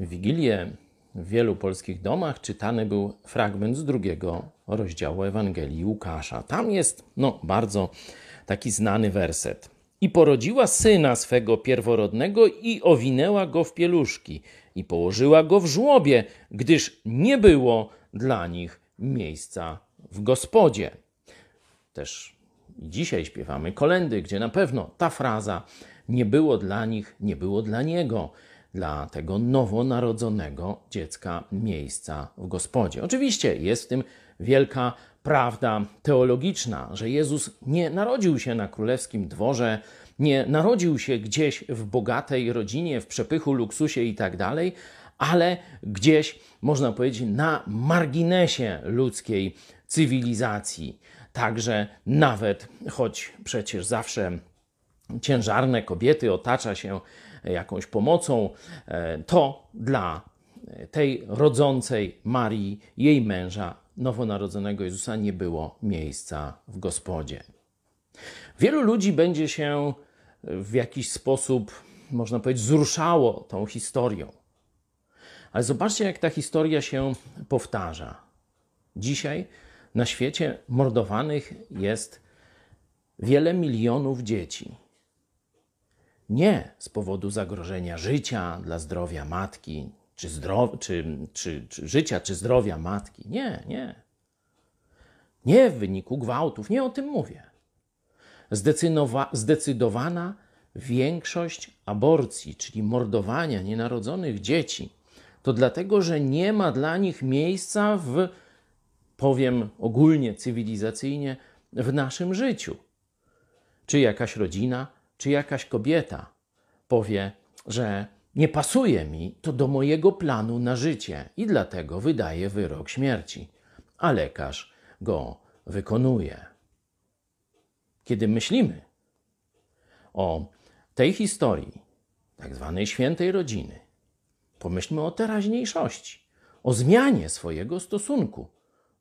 W Wigilię w wielu polskich domach czytany był fragment z drugiego rozdziału Ewangelii Łukasza. Tam jest no, bardzo taki znany werset. I porodziła syna swego pierworodnego i owinęła go w pieluszki i położyła go w żłobie, gdyż nie było dla nich miejsca w gospodzie. Też dzisiaj śpiewamy kolendy, gdzie na pewno ta fraza nie było dla nich, nie było dla niego, dla tego nowonarodzonego dziecka miejsca w gospodzie. Oczywiście jest w tym wielka prawda teologiczna, że Jezus nie narodził się na królewskim dworze, nie narodził się gdzieś w bogatej rodzinie, w przepychu, luksusie i tak ale gdzieś, można powiedzieć, na marginesie ludzkiej cywilizacji. Także nawet, choć przecież zawsze ciężarne kobiety otacza się jakąś pomocą, e, to dla tej rodzącej Marii, jej męża, nowonarodzonego Jezusa, nie było miejsca w gospodzie. Wielu ludzi będzie się w jakiś sposób, można powiedzieć, wzruszało tą historią. Ale zobaczcie, jak ta historia się powtarza. Dzisiaj na świecie mordowanych jest wiele milionów dzieci. Nie z powodu zagrożenia życia dla zdrowia matki, czy, czy, czy, czy życia, czy zdrowia matki. Nie, nie. Nie w wyniku gwałtów, nie o tym mówię. Zdecydowa- zdecydowana większość aborcji, czyli mordowania nienarodzonych dzieci, to dlatego, że nie ma dla nich miejsca w, powiem ogólnie, cywilizacyjnie, w naszym życiu. Czy jakaś rodzina, czy jakaś kobieta powie, że nie pasuje mi to do mojego planu na życie i dlatego wydaje wyrok śmierci, a lekarz go wykonuje. Kiedy myślimy o tej historii, tak zwanej świętej rodziny, pomyślmy o teraźniejszości, o zmianie swojego stosunku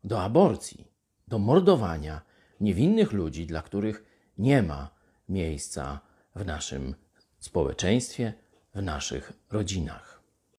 do aborcji, do mordowania niewinnych ludzi, dla których nie ma miejsca w naszym społeczeństwie, w naszych rodzinach.